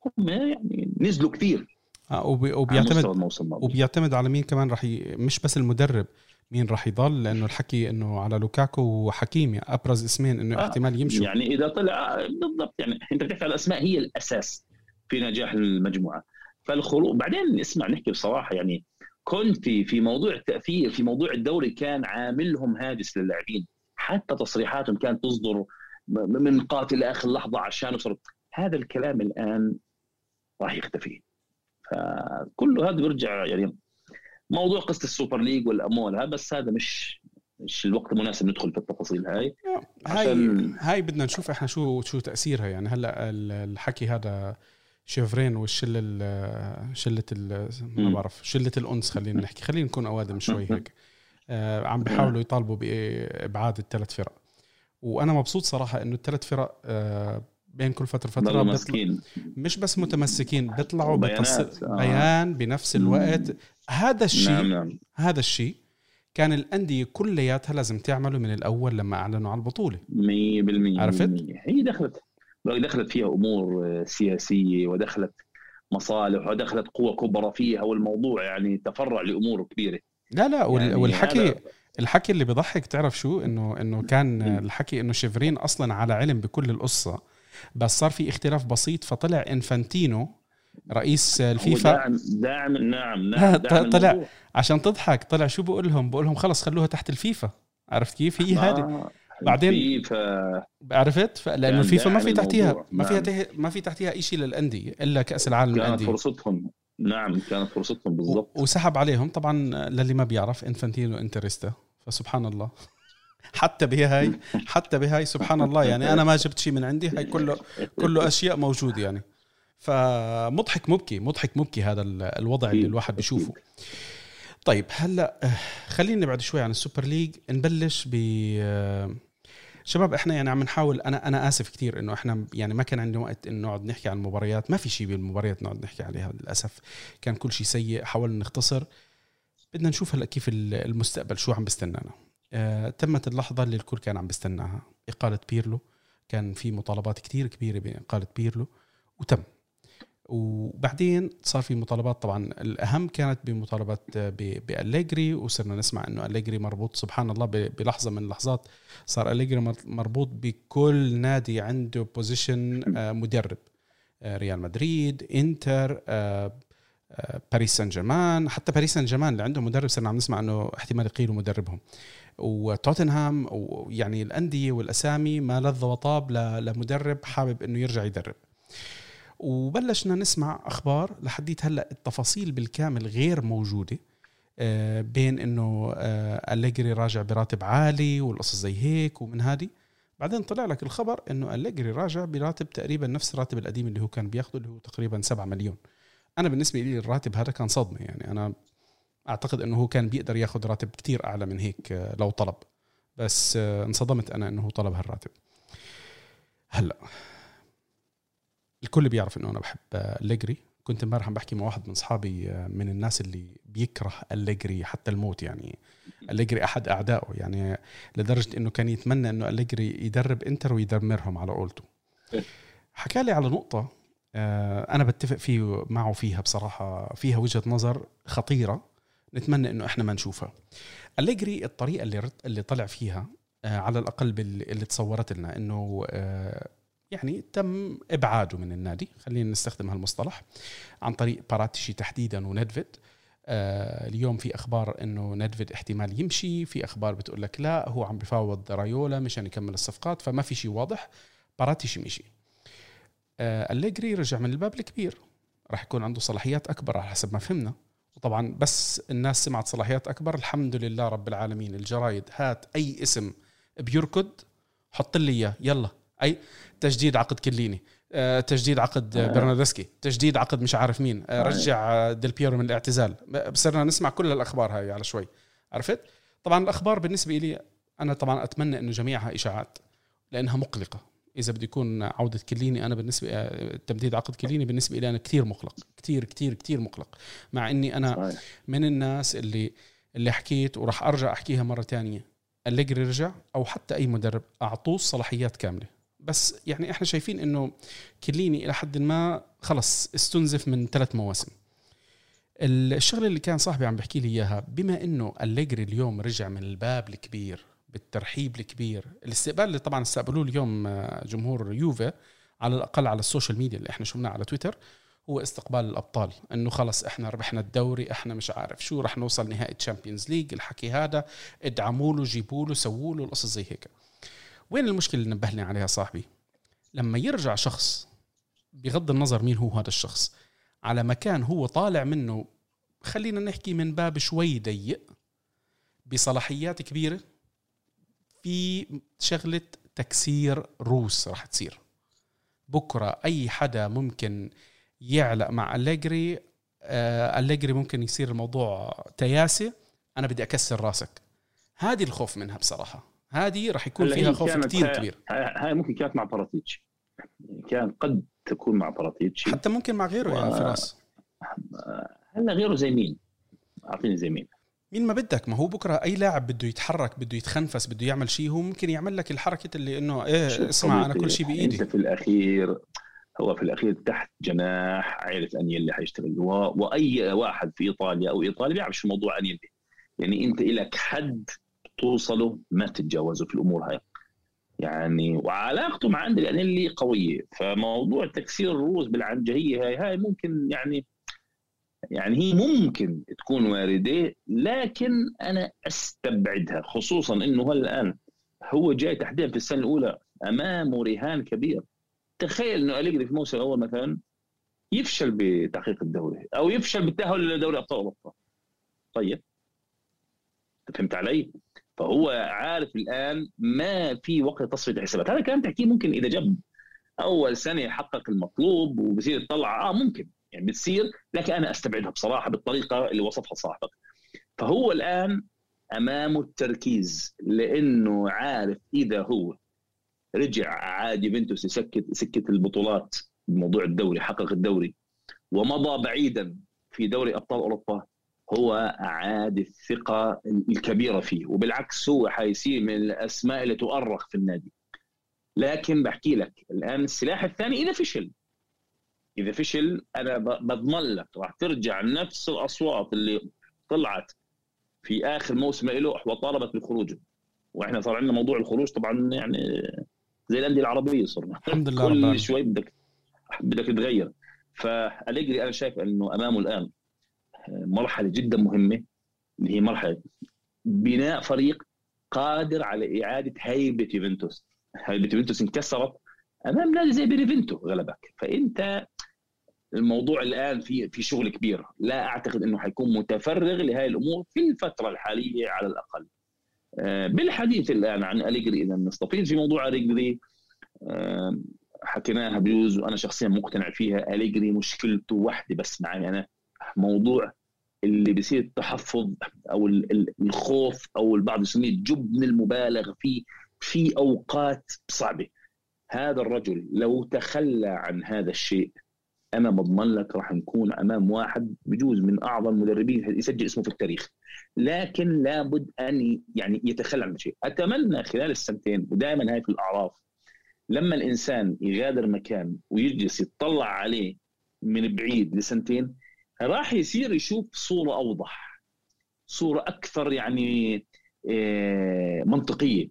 هم يعني نزلوا كثير آه وبيعتمد وبيعتمد على مين كمان راح ي... مش بس المدرب مين راح يضل لأنه الحكي إنه على لوكاكو وحكيمي أبرز اسمين إنه آه، احتمال يمشوا. يعني إذا طلع بالضبط يعني أنت بتحكي على الأسماء هي الأساس في نجاح المجموعة. فالخروج بعدين اسمع نحكي بصراحة يعني كونتي في موضوع التأثير في موضوع الدوري كان عاملهم هاجس للاعبين. حتى تصريحاتهم كانت تصدر من قاتل آخر لحظة عشان هذا الكلام الآن راح يختفي. فكله هذا بيرجع يعني موضوع قصة السوبر ليج والاموال هذا بس هذا مش مش الوقت المناسب ندخل في التفاصيل. هاي؟ هاي عشان- هاي بدنا نشوف إحنا شو شو تأثيرها. يعني هلأ ال- الحكي هذا تشيفرين والشلة ال- شلة ما. بعرف شلة الأنس خلينا نحكي. خلينا نكون أوادم شوي هيك. آه، عم بيحاولوا يطالبوا بإبعاد الثلاث فرق. وأنا مبسوط صراحة إنه الثلاث فرق آه، بين كل فترة فتره ماسكين مش بس متمسكين بيطلعوا بيانات، بتص... آه. بيان بنفس الوقت هذا الشيء نعم نعم هذا الشيء كان الأندية كلياتها لازم تعمله من الأول لما أعلنوا على البطولة 100% عرفت؟ 100%. هي دخلت دخلت فيها أمور آه، سياسية ودخلت مصالح ودخلت قوى كبرى فيها والموضوع يعني تفرع لأمور كبيرة لا لا يعني والحكي هذا- الحكي اللي بضحك تعرف شو انه إنه كان. الحكي إنه شيفرين أصلا على علم بكل القصة بس صار في اختلاف بسيط فطلع إنفانتينو رئيس الفيفا. داعم داعم نعم نعم داعم طلع- الموضوع. عشان تضحك طلع شو بقول لهم؟ بقول لهم خلص خلوها تحت الفيفا. عرفت كيف؟ هي هذه. آه، بعدين- الفيفا. عرفت؟ لأنه الفيفا ما في تحتيها. ما فيها نعم. ما في تحتيها شيء للأندية إلا كأس العالم كانت للأندية. فرصتهم. نعم كانت فرصتهم بالضبط. وسحب عليهم. طبعا للي ما بيعرف إنفانتينو إنتريستا فسبحان الله. حتى بهاي حتى بهاي سبحان الله. يعني أنا ما جبت شيء من عندي. هاي كله كله أشياء موجوده يعني. فمضحك مبكي مضحك مبكي هذا ال- الوضع اللي الواحد بيشوفه. طيب هلأ خلينا نبعد شوي عن السوبر ليج. نبلش ب شباب إحنا يعني عم نحاول أنا أنا آسف كثير إنه إحنا يعني ما كان عندنا وقت إنه نقعد نحكي عن المباريات. ما في شيء بالمباريات نقعد نحكي عليها للأسف. كان كل شيء سيء حاولنا نختصر. بدنا نشوف هلأ كيف ال- المستقبل شو عم بيستنانا آه تمت اللحظة اللي الكل كان عم بيستناها إقالة بيرلو. كان في مطالبات كتير كبيرة بإقالة بيرلو. وتم. وبعدين صار في مطالبات. طبعا الأهم كانت بمطالبات ب- بأليجري. وصرنا نسمع إنه أليجري مربوط. سبحان الله ب- بلحظة من اللحظات صار أليجري مر- مربوط بكل نادي عنده position مدرب. آه، ريال مدريد إنتر آه، آه، باريس سان جيرمان حتى باريس سان جيرمان اللي عندهم مدرب صرنا عم نسمع إنه احتمال يقيلوا مدربهم. وتوتنهام ويعني الأندية والأسامي ما لذ وطاب لمدرب حابب إنه يرجع يدرب. وبلشنا نسمع أخبار لحديت هلأ التفاصيل بالكامل غير موجودة آه، بين إنه آه، أليجري راجع براتب عالي والقصص زي هيك ومن هذه. بعدين طلع لك الخبر إنه أليجري راجع براتب تقريبا نفس الراتب القديم اللي هو كان بياخده اللي هو تقريبا 7 مليون. أنا بالنسبة لي الراتب هذا كان صدمة يعني. أنا أعتقد إنه هو كان بيقدر ياخذ راتب كتير أعلى من هيك آه، لو طلب. بس آه، انصدمت أنا إنه هو طلب هالراتب. هلأ الكل بيعرف إنه أنا بحب آه، أليجري كنت إمبارح عم بحكي مع واحد من اصحابي آه، من الناس اللي بيكره أليجري حتى الموت يعني. أليجري أحد أعدائه يعني لدرجة إنه كان يتمنى إنه أليجري يدرب إنتر ويدمرهم على قولته. حكى لي على نقطة آه، أنا بتفق فيه معه فيها بصراحة فيها وجهة نظر خطيرة. نتمنى إنه إحنا ما نشوفها. أليجري الطريقة اللي اللي طلع فيها آه، على الأقل اللي تصورت لنا إنه آه، يعني تم إبعاده من النادي. خلينا نستخدم هالمصطلح عن طريق باراتشي تحديدا وندفيد آه اليوم في أخبار إنه ندفيد احتمال يمشي في أخبار بتقول لك لا هو عم بفاوض رايولا مشان يكمل الصفقات فما في شيء واضح. باراتشي مشي. آه أليجري رجع من الباب الكبير. راح يكون عنده صلاحيات أكبر على حسب ما فهمنا. وطبعا بس الناس سمعت صلاحيات أكبر. الحمد لله رب العالمين. الجرايد هات أي اسم بيركض حط لي إياه. يلا. أي تجديد عقد كليني. آه، تجديد عقد. برناردسكي. تجديد عقد مش عارف مين. آه،. رجع ديل بيرو من الاعتزال. صرنا نسمع كل الأخبار هاي على شوي. عرفت؟ طبعا الأخبار بالنسبة لي أنا طبعا أتمنى إنه جميعها إشاعات لأنها مقلقة. إذا بده يكون عودة كليني أنا بالنسبة تمديد عقد كليني بالنسبة لي أنا كثير مقلق كثير كثير كثير مقلق مع إني أنا. من الناس اللي اللي حكيت وراح أرجع أحكيها مرة تانية. أليجري رجع أو حتى أي مدرب أعطوه صلاحيات كاملة. بس يعني إحنا شايفين إنه كليني إلى حد ما خلص استنزف من ثلاث مواسم. الشغلة اللي كان صاحبي عم بحكي لي إياها بما إنه أليجري اليوم رجع من الباب الكبير بالترحيب الكبير. الاستقبال اللي طبعا استقبلوه اليوم آه، جمهور يوفي على الأقل على ال social media اللي إحنا شفناه على تويتر هو استقبال الأبطال. إنه خلص إحنا ربحنا الدوري إحنا مش عارف شو رح نوصل نهائي Champions League الحكي هذا ادعموا له جيبوا له سووا له القصص زي هيك. وين المشكلة اللي نبهني عليها صاحبي؟ لما يرجع شخص بغض النظر مين هو هذا الشخص على مكان هو طالع منه خلينا نحكي من باب شوي ضيق بصلاحيات كبيرة في شغلة تكسير روس راح تصير. بكرة أي حدا ممكن يعلق مع أليجري آه، أليجري ممكن يصير الموضوع تياسي أنا بدي أكسر راسك. هذه الخوف منها بصراحة. هذه راح يكون فيها خوف كثير كبير. هاي ممكن كانت مع باراتيتش. كان قد تكون مع باراتيتش. حتى ممكن مع غيره و... يعني فراس. هلا غيره زي مين؟ أعطيني زي مين؟ مين ما بدك؟ ما هو بكرة أي لاعب بده يتحرك بده يتخنفس بده يعمل شيء هو ممكن يعمل لك الحركة اللي إنه إيه اسمع أنا كل شيء بإيدي. أنت في الأخير هو في الأخير تحت جناح عائلة انيلي حيشتغل. و... وأي واحد في إيطاليا أو ايطاليا بيعرف شو موضوع انيلي يعني أنت لك حد توصله ما تتجاوزه في الأمور هاي. يعني وعلاقته مع أندري انيلي قوية. فموضوع تكسير الروس بالعنجهيه هاي هاي ممكن يعني يعني هي ممكن تكون واردة لكن أنا أستبعدها خصوصا إنه الان هو جاي تحديدا في السنة الأولى أمامه رهان كبير. تخيل إنه أليجري في الموسم الأول مثلا يفشل بتحقيق الدوري أو يفشل بالتأهل لدوري أبطال أوروبا. طيب. فهمت علي؟ فهو عارف الآن ما في وقت تصفية الحسابات هذا كان تحكيه ممكن إذا جاب أول سنة يحقق المطلوب وبصير يطلع. آه ممكن. يعني بتصير لكن أنا أستبعدها بصراحة بالطريقة اللي وصفها صاحبك. فهو الآن أمامه التركيز لأنه عارف إذا هو رجع عاد يوفنتوس يسكت سكه البطولات بموضوع الدوري حقق الدوري ومضى بعيدا في دوري أبطال أوروبا هو عاد الثقة الكبيرة فيه وبالعكس هو حيصير من الأسماء اللي تؤرخ في النادي. لكن بحكي لك الآن السلاح الثاني إذا فشل. إذا فشل أنا بضمن لك راح ترجع نفس الأصوات اللي طلعت في آخر موسم له وطالبت بخروجه وإحنا صار عندنا موضوع الخروج طبعا يعني زي الأندية العربية صرنا. الحمد لله كل شوي بدك بدك تتغير. فاليجري أنا شايف إنه أمامه الآن مرحلة جدا مهمة. اللي هي مرحلة بناء فريق قادر على إعادة هيبة يوفنتوس. هيبة يوفنتوس انكسرت أمام نادي زي بينيفنتو غلبك. فأنت الموضوع الآن في في شغل كبير. لا أعتقد إنه حيكون متفرغ لهذه الأمور في الفترة الحالية على الأقل. آه، بالحديث الآن عن أليجري إذا نستفيد في موضوع أليجري آه، حكيناها بيوز وأنا شخصيا مقتنع فيها. أليجري مشكلته واحدة بس معي أنا. موضوع اللي بيصير التحفظ أو الخوف أو البعض يسميه الجبن المبالغ فيه في أوقات صعبة. هذا الرجل لو تخلى عن هذا الشيء أنا بضمن لك راح نكون أمام واحد بجوز من أعظم المدربين يسجل اسمه في التاريخ. لكن لابد أن يعني يتخلى عن شيء. أتمنى خلال السنتين ودائما هاي في الأعراف لما الإنسان يغادر مكان ويجلس يطلع عليه من بعيد لسنتين راح يصير يشوف صورة أوضح صورة أكثر يعني آه، منطقية.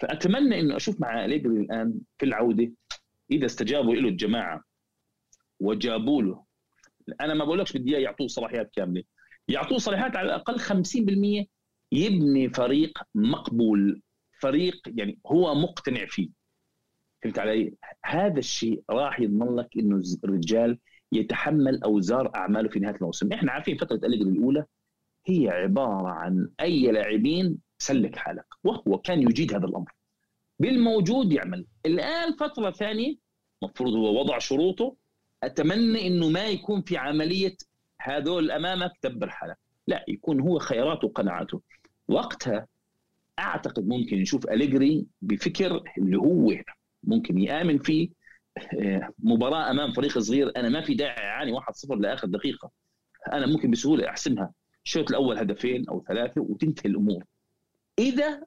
فأتمنى إنه أشوف مع اليجري الآن في العودة إذا استجابوا له الجماعة. وجابوا له. أنا ما بقولكش بدي يعطوه صلاحيات كاملة. يعطوه صلاحيات على الأقل 50% يبني فريق مقبول فريق يعني هو مقتنع فيه. فهمت علي؟ هذا الشيء راح يضمن لك إنه الرجال يتحمل أوزار أعماله في نهاية الموسم، إحنا عارفين فترة أليجري الأولى هي عبارة عن أي لاعبين سلك حالك وهو كان يجيد هذا الأمر. بالموجود يعمل، الآن فترة ثانية المفروض هو وضع شروطه أتمنى إنه ما يكون في عملية هذول أمامك دبر حالك لا يكون هو خياراته وقناعاته. وقتها أعتقد ممكن نشوف أليجري بفكر اللي هو ممكن يآمن فيه آه، مباراة أمام فريق صغير. أنا ما في داعي أعاني 1-0 لآخر دقيقة. أنا ممكن بسهولة أحسمها. الشوط الأول هدفين أو ثلاثة وتنتهي الأمور. إذا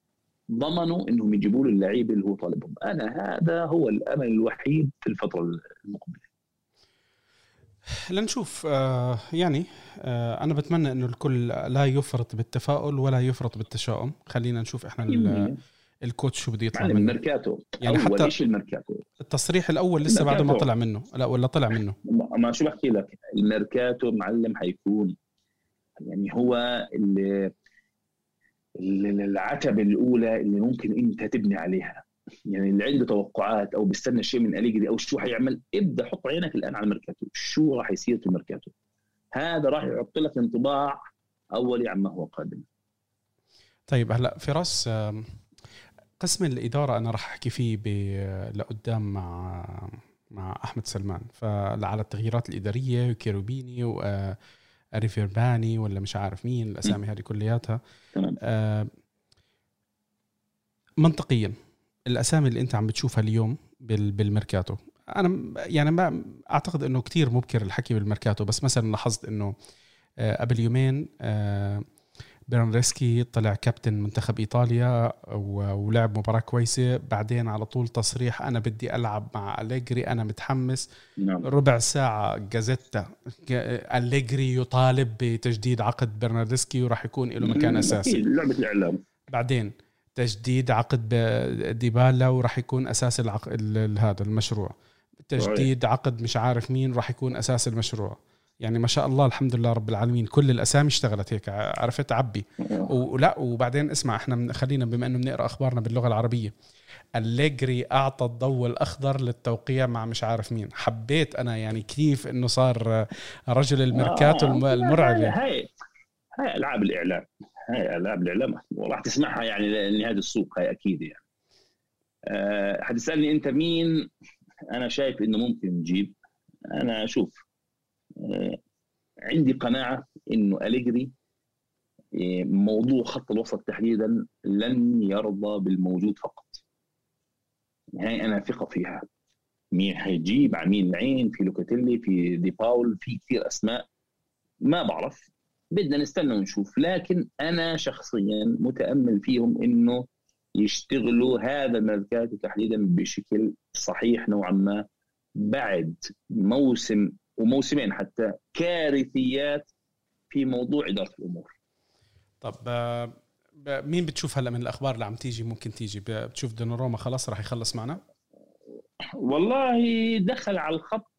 ضمنوا إنهم يجيبوا له اللعيبه اللي هو طالبهم. أنا هذا هو الأمل الوحيد في الفترة المقبلة. لنشوف آه يعني آه أنا بتمنى إنه الكل لا يفرط بالتفاؤل ولا يفرط بالتشاؤم. خلينا نشوف إحنا ال coach شو بده يطلع منه. الميركاتو. يعني حتى شيء الميركاتو. التصريح الأول لسه بعد ما طلع منه. لا ولا طلع منه. ما شو بحكي لك؟ الميركاتو معلم حيكون. يعني هو اللي العتبة الأولى اللي ممكن أنت تبني عليها. يعني اللي عنده توقعات أو بيستنى شيء من أليجري أو شو حيعمل ابدأ حط عينك الآن على الميركاتو. شو راح يصير في الميركاتو؟ هذا راح يحط لك انطباع اولي عما هو قادم. طيب هلا فراس قسم الإدارة أنا راح أحكي فيه لقدام مع مع أحمد سلمان. فعلى التغييرات الإدارية وكيروبيني واريفيرباني ولا مش عارف مين الأسامي هذه كلياتها. تمام. منطقيا الأسامي اللي أنت عم بتشوفها اليوم بالميركاتو. أنا يعني ما أعتقد إنه كتير مبكر الحكي بالميركاتو بس مثلا لاحظت إنه آه، قبل يومين آه، برنارديسكي طلع كابتن منتخب إيطاليا ولعب مباراة كويسة. بعدين على طول تصريح أنا بدي ألعب مع أليجري أنا متحمس. نعم. ربع ساعة جازيتا أليجري يطالب بتجديد عقد برناردسكي وراح يكون له مكان أساسي. لعبة الإعلام. بعدين تجديد عقد ديبالا وراح يكون أساس العقد هذا المشروع. تجديد عقد مش عارف مين راح يكون أساس المشروع. يعني ما شاء الله الحمد لله رب العالمين كل الأسامي اشتغلت هيك عرفت عبي. ولا وبعدين اسمع إحنا خلينا بما إنه بنقرأ أخبارنا باللغة العربية. أليجري أعطى الضوء الأخضر للتوقيع مع مش عارف مين. حبيت أنا يعني كيف إنه صار رجل الميركاتو آه المرعب هاي هاي ألعاب الإعلام. هاي العاب الإعلام وراح تسمعها يعني لنهاية السوق هاي أكيد يعني. أه حتسألني أنت مين؟ أنا شايف إنه ممكن نجيب. أنا أشوف أه عندي قناعة إنه أليجري آه، موضوع خط الوسط تحديدا لن يرضى بالموجود فقط. هاي أنا ثقة فيها. مين حيجيب؟ عمين العين في لوكاتيلي في دي باول في كثير أسماء. ما بعرف. بدنا نستنى ونشوف. لكن أنا شخصيا متأمل فيهم إنه يشتغلوا هذا الميركاتو تحديدا بشكل صحيح نوعا ما بعد موسم وموسمين حتى كارثيات في موضوع إدارة الأمور. طب آه، مين بتشوف هلأ من الأخبار اللي عم تيجي؟ ممكن تيجي. بتشوف دوناروما خلاص راح يخلص معنا؟ والله دخل على الخط.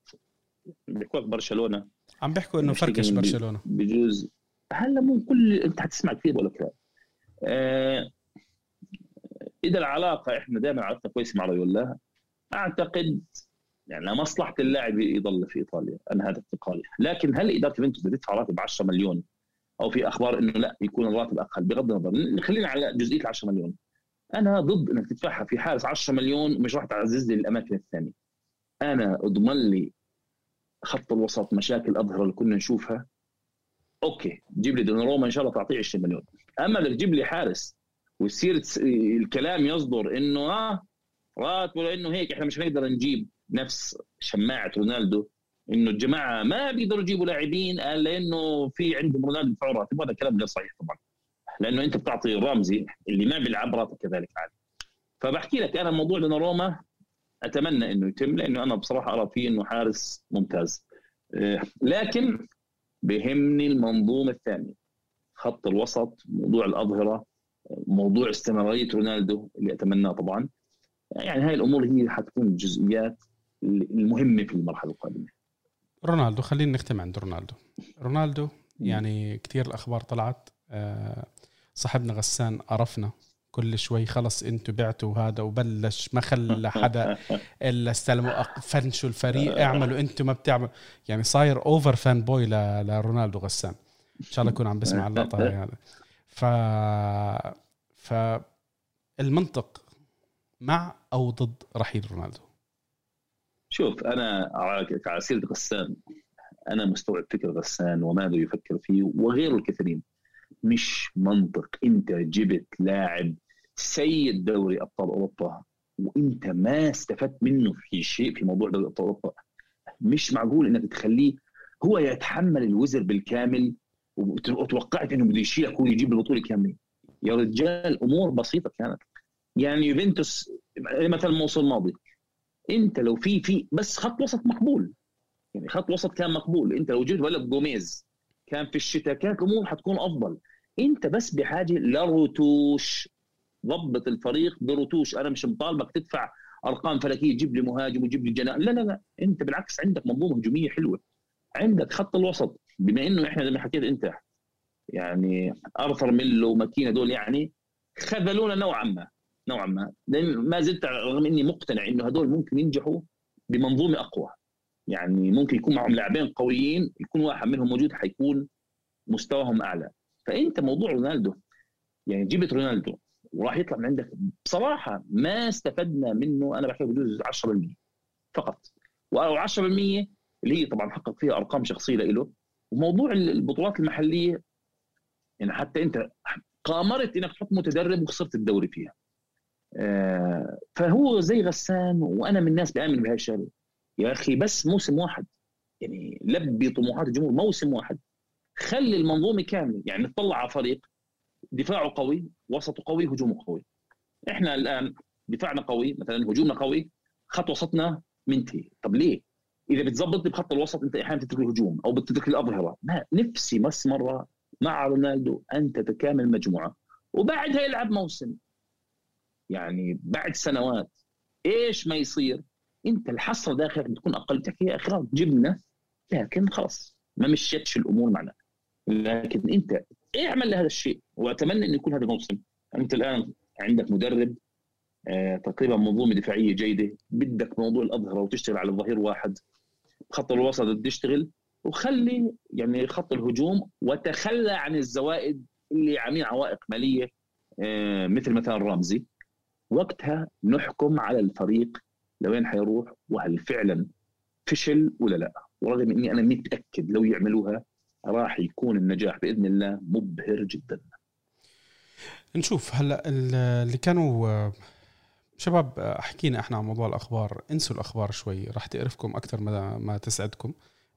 بيحكوا برشلونة. عم بيحكوا إنه فركش برشلونة. بجوز هلا مو كل انت حتسمع كثير بقول لك آه إذا العلاقة إحنا دائما علاقتنا كويسة مع ريولا أعتقد يعني مصلحه اللاعب يضل في إيطاليا أنا هذا اعتقادي. لكن هل إدارة يوفنتوس بتدفع راتب 10 مليون؟ أو في أخبار إنه لا يكون الراتب أقل بغض النظر. خلينا على جزئية ال 10 مليون. أنا ضد إنك تدفعها في حارس 10 مليون ومش راح تعزز لي الأماكن الثانية. أنا أضمن لي خط الوسط مشاكل أظهر اللي كنا نشوفها. أوكي جيب لي دوناروما إن شاء الله تعطيه 20 مليون. أما بدك تجيب لي حارس ويصير الكلام يصدر إنه آه راتبه لأنه هيك إحنا مش هنقدر نجيب نفس شماعة رونالدو. إنه الجماعة ما بيقدروا يجيبوا لاعبين لأنه في عندهم رونالدو يدفعوا راتب هذا كلام غير صحيح طبعا. لأنه أنت بتعطي رامزي اللي ما بيلعب راتب كذلك عالي. فبحكي لك أنا موضوع دوناروما أتمنى إنه يتم لأنه أنا بصراحة أرى فيه إنه حارس ممتاز. آه، لكن بهمني المنظومة الثانية. خط الوسط موضوع الأظهرة موضوع استمرارية رونالدو اللي أتمناه طبعا. يعني هاي الأمور هي حتكون الجزئيات المهمة في المرحلة القادمة. رونالدو خلينا نختم عند رونالدو. رونالدو يعني كثير الأخبار طلعت. آه، صاحبنا غسان قرفنا كل شوي خلص أنتوا بعتوا هذا وبلش ما خلى حدا إلا استلموا فنشوا الفريق اعملوا أنتوا ما بتعملوا. يعني صاير over fanboy لرونالدو غسان. إن شاء الله يكون عم بسمع اللقطة هاي هذا. ف ف المنطق مع أو ضد رحيل رونالدو. شوف أنا على سيرة غسان أنا مستوعب فكر غسان وماذا يفكر فيه وغيره الكثيرين. مش منطق. أنت جبت لاعب سيد دوري أبطال أوروبا وإنت ما استفدت منه في شيء في موضوع دوري أبطال أوروبا. مش معقول إنك تخليه هو يتحمل الوزر بالكامل وتوقعت إنه بده يشيلك ويجيب البطولة كاملة. يا رجال أمور بسيطة كانت. يعني يوفنتوس مثلا الموسم الماضي إنت لو في في بس خط وسط مقبول. يعني خط وسط كان مقبول. إنت لو جبت ولد جوميز كان في الشتاء كانت الأمور حتكون أفضل. إنت بس بحاجة لرتوش ضبط الفريق برتوش أنا مش مطالبك تدفع أرقام فلكية تجيب لي مهاجم وتجيب لي جناح لا لا لا. أنت بالعكس عندك منظومة هجومية حلوة. عندك خط الوسط. بما إنه إحنا زي ما حكيت أنت يعني أرثر ميلو وماكينة دول يعني خذلونا نوعا ما نوعا ما. لأن ما زلت رغم إني مقتنع إنه هدول ممكن ينجحوا بمنظومة أقوى. يعني ممكن يكون معهم لاعبين قويين يكون واحد منهم موجود حيكون مستواهم أعلى. فأنت موضوع رونالدو. يعني جبت رونالدو. وراح يطلع من عندك. بصراحة ما استفدنا منه أنا بحكي بجوز 10% فقط. و10% اللي هي طبعا حقق فيها أرقام شخصية له. وموضوع البطولات المحلية يعني حتى أنت قامرت إنك تحط متدرب وخسرت الدوري فيها. آه، فهو زي غسان وأنا من الناس بآمن بهاي الشغله يا أخي بس موسم واحد يعني لبي طموحات الجمهور موسم واحد. خلي المنظومة كاملة يعني نطلع على فريق دفاعه قوي وسطه قوي هجومه قوي. إحنا الآن دفاعنا قوي مثلا هجومنا قوي خط وسطنا منتهي. طب ليه؟ إذا بتظبط بخط الوسط أنت أحيانا بتترك الهجوم أو بتترك الأظهرة. ما نفسي بس مرة مع رونالدو أن تتكامل مجموعه وبعدها يلعب موسم. يعني بعد سنوات. إيش ما يصير؟ أنت الحصره داخلك بتكون أقل تحكي يا أخي. جبنا لكن خلاص ما مشيتش الأمور معنا. لكن أنت أعمل لهذا الشيء. وأتمنى انه يكون هذا الموسم أنت الآن عندك مدرب آه تقريبا منظومة دفاعية جيدة. بدك موضوع الأظهرة وتشتغل على الظهير واحد. خط الوسط تشتغل. وخلي يعني خط الهجوم وتخلى عن الزوائد اللي عاملين عوائق مالية آه مثل مثلا رامزي وقتها نحكم على الفريق لوين حيروح وهل فعلا فشل ولا لا. ورغم إني أنا متأكد لو يعملوها راح يكون النجاح بإذن الله مبهر جدا. نشوف هلا اللي كانوا شباب حكينا إحنا عن موضوع الأخبار. انسوا الأخبار شوي راح تقرفكم أكثر ما ما تسعدكم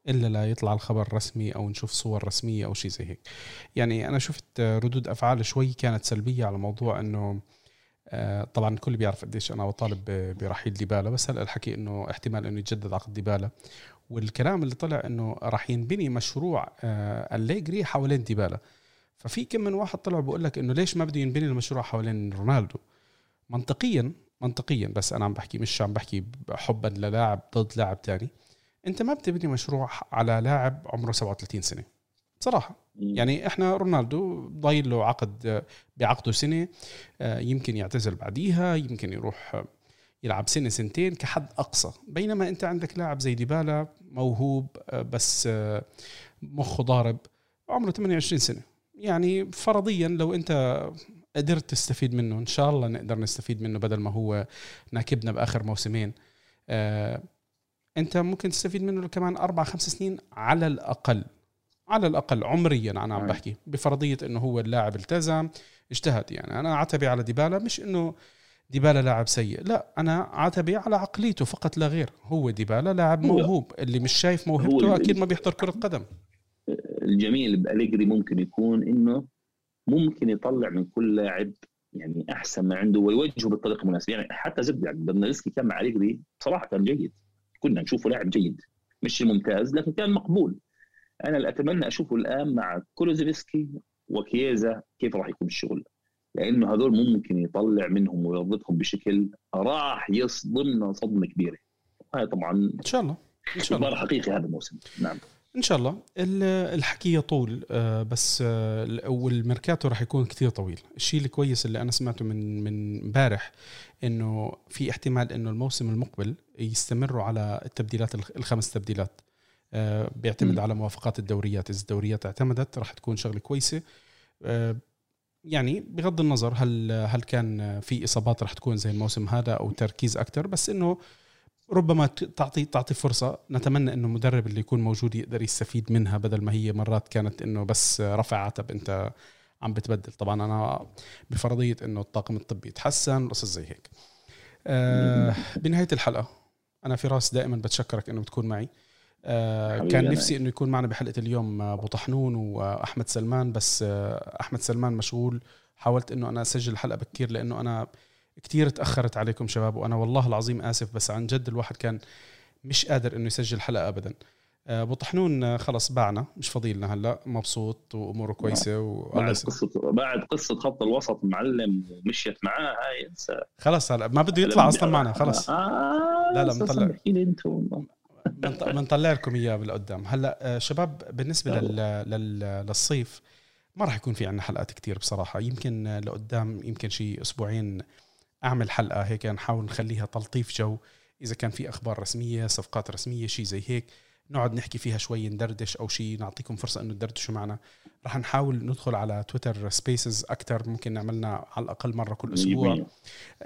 إلا لا يطلع الخبر رسمي أو نشوف صور رسمية أو شيء زي هيك. يعني أنا شفت ردود أفعال شوي كانت سلبية على موضوع إنه آه، طبعا الكل بيعرف قديش أنا بطالب برحيل ديبالا بس هلأ الحكي إنه احتمال إنه يتجدد عقد ديبالا. والكلام اللي طلع إنه راح ينبني مشروع آه، الليجري حوالين ديبالا. ففي كم من واحد طلع بقول لك إنه ليش ما بده ينبني المشروع حوالين رونالدو؟ منطقيا منطقيا بس أنا عم بحكي مش عم بحكي حبا للاعب ضد لاعب تاني. أنت ما بتبني مشروع على لاعب عمره 37 سنة. بصراحة. يعني إحنا رونالدو ضايل له عقد بعقده سنة آه، يمكن يعتزل بعديها يمكن يروح يلعب سنة سنتين كحد أقصى. بينما أنت عندك لاعب زي ديبالا موهوب آه، بس آه، مخه ضارب عمره 28 سنة. يعني فرضيا لو أنت قدرت تستفيد منه إن شاء الله نقدر نستفيد منه بدل ما هو ناكبنا بآخر موسمين. أنت ممكن تستفيد منه كمان أربع خمس سنين على الأقل. على الأقل عمريا أنا عم بحكي بفرضية إنه هو اللاعب التزم اجتهد. يعني أنا عتبي على ديبالا مش إنه ديبالا لاعب سيء. لا أنا عتبي على عقليته فقط لا غير. هو ديبالا لاعب موهوب. اللي مش شايف موهبته أكيد ما بيحضر كرة قدم. الجميل بأليجري ممكن يكون إنه ممكن يطلع من كل لاعب يعني أحسن ما عنده ويوجهه بالطريقة المناسبة. يعني حتى زد يعني برنارسكي كان مع أليجري بصراحه كان جيد. كنا نشوفه لاعب جيد. مش ممتاز لكن كان مقبول. أنا اللي أتمنى أشوفه الآن مع كولوزيفسكي وكييزا كيف راح يكون الشغل. لأنه هذول ممكن يطلع منهم ويربطهم بشكل راح يصدمنا صدمة كبيرة. هاي طبعا إن شاء الله. إن شاء الله. حقيقي هذا الموسم. نعم. إن شاء الله. الحكي يطول آه، بس آه، والميركاتو راح يكون كثير طويل. الشيء الكويس اللي أنا سمعته من من امبارح إنه في احتمال إنه الموسم المقبل يستمروا على التبديلات الخمس تبديلات. آه، بيعتمد م. على موافقات الدوريات. إذا الدوريات اعتمدت راح تكون شغلة كويسة. يعني بغض النظر هل هل كان في إصابات راح تكون زي الموسم هذا أو تركيز أكثر بس إنه ربما تعطي تعطي فرصة. نتمنى إنه المدرب اللي يكون موجود يقدر يستفيد منها بدل ما هي مرات كانت إنه بس رفع عتب أنت عم بتبدل. طبعا أنا بفرضية إنه الطاقم الطبي يتحسن قصص زي هيك. آه بنهاية الحلقة أنا فراس دائما بتشكرك إنه بتكون معي. كان نفسي إنه يكون معنا بحلقة اليوم أبو طحنون وأحمد سلمان بس آه أحمد سلمان مشغول. حاولت إنه أنا أسجل الحلقة بكير لإنه أنا كتير تأخرت عليكم شباب وأنا والله العظيم آسف بس عن جد الواحد كان مش قادر إنه يسجل حلقة ابدا. آه، أبو طحنون آه، خلص باعنا مش فاضي لنا هلأ مبسوط وأموره كويسة والله بعد. قصه بعد قصة خط الوسط معلم ومشيت معاه هاي انسى. خلص هلأ ما بده يطلع أصلا معنا خلص. آه لا، لا، بنطلع. بنطلع لكم إياه بالقدام. هلأ آه، شباب بالنسبة لل... لل... للصيف ما راح يكون في عنا حلقات كتير بصراحة. يمكن آه، لقدام يمكن شي أسبوعين أعمل حلقة هيك نحاول نخليها تلطيف جو. إذا كان في أخبار رسمية صفقات رسمية شيء زي هيك نقعد نحكي فيها شوي ندردش أو شيء نعطيكم فرصة إنه تدردشوا معنا. رح نحاول ندخل على Twitter Spaces أكثر ممكن نعملنا على الأقل مرة كل أسبوع.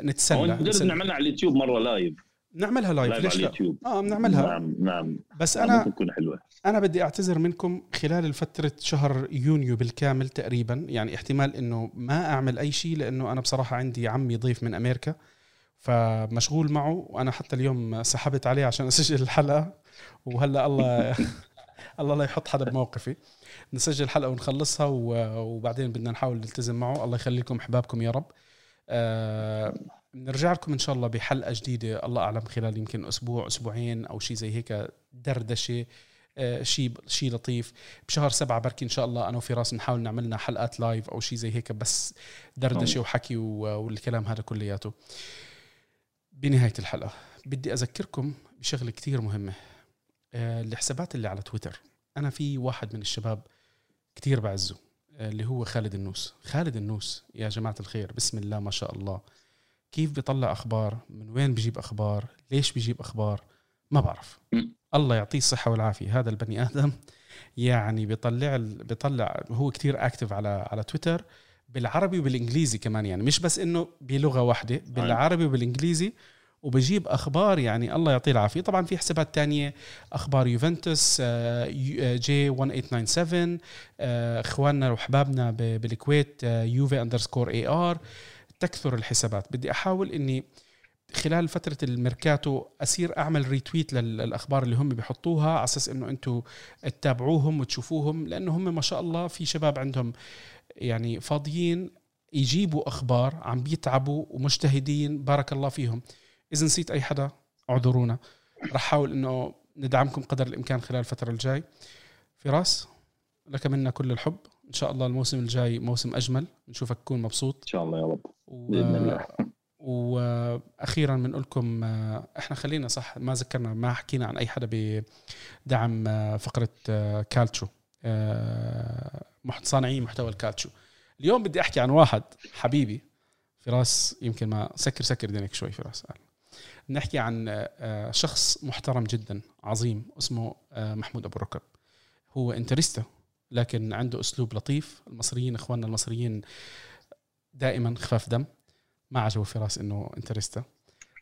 نتسلى نقدر. نعملها على اليوتيوب مرة live نعملها live live ليش على لا؟ اليوتيوب. آه بنعملها. نعم نعم. بس ممكن أنا تكون حلوة. أنا بدي أعتذر منكم خلال فتره شهر يونيو بالكامل تقريبا. يعني احتمال إنه ما أعمل أي شيء لأنه أنا بصراحة عندي عمي ضيف من أمريكا فمشغول معه وأنا حتى اليوم سحبت عليه عشان أسجل الحلقة. وهلأ الله الله لا يحط حدا بموقفي. نسجل الحلقة ونخلصها وبعدين بدنا نحاول نلتزم معه. الله يخلي لكم أحبابكم يا رب. آه نرجع لكم إن شاء الله بحلقة جديدة الله أعلم خلال يمكن أسبوع أسبوعين أو شيء زي هيك دردشة آه، شيء شيء لطيف. بشهر سبعة بركي إن شاء الله أنا وفراس نحاول نعمل لنا حلقات لايف أو شيء زي هيك بس دردشة وحكي والكلام هذا كلياته. بنهاية الحلقة بدي أذكركم بشغلة كتير مهمة آه، الحسابات اللي على تويتر. أنا في واحد من الشباب كتير بعزه آه، اللي هو خالد النوس. خالد النوس يا جماعة الخير بسم الله ما شاء الله. كيف بيطلع أخبار؟ من وين بيجيب أخبار؟ ليش بيجيب أخبار؟ ما بعرف. الله يعطيه الصحة والعافية. هذا البني آدم يعني بيطلع بيطلع هو كتير اكتف على على تويتر بالعربي وبالإنجليزي كمان يعني. مش بس إنه بلغة واحدة بالعربي وبالإنجليزي وبجيب أخبار يعني الله يعطيه العافية. طبعا في حسابات تانية أخبار يوفنتوس آه، يو- آه، G 1897 آه، إخواننا وحبابنا بالكويت آه، يوفي underscore AR تكثر الحسابات. بدي أحاول إني خلال فترة الميركاتو أصير أعمل retweet لل- للأخبار اللي هم بيحطوها على أساس إنه أنتم تتابعوهم وتشوفوهم لأنه هم ما شاء الله في شباب عندهم يعني فاضيين يجيبوا أخبار عم بيتعبوا ومجتهدين بارك الله فيهم. إذا نسيت أي حدا اعذرونا. رح حاول إنه ندعمكم قدر الإمكان خلال الفترة الجاي. فراس لك منا كل الحب. إن شاء الله الموسم الجاي موسم أجمل. نشوفك تكون مبسوط. إن شاء الله يا رب. بإذن الله. وأخيرا بنقول لكم آه، إحنا خلينا صح ما ذكرنا ما حكينا عن أي حدا بدعم آه، فقرة آه، كالتشو صانعي محتوى الكالتشو. اليوم بدي أحكي عن واحد حبيبي فراس يمكن ما سكر سكر دينك شوي فراس. نحكي عن شخص محترم جدا عظيم اسمه محمود أبو الركب هو interista لكن عنده أسلوب لطيف. المصريين إخواننا المصريين دائما خفاف دم ما عجبه فراس إنه interista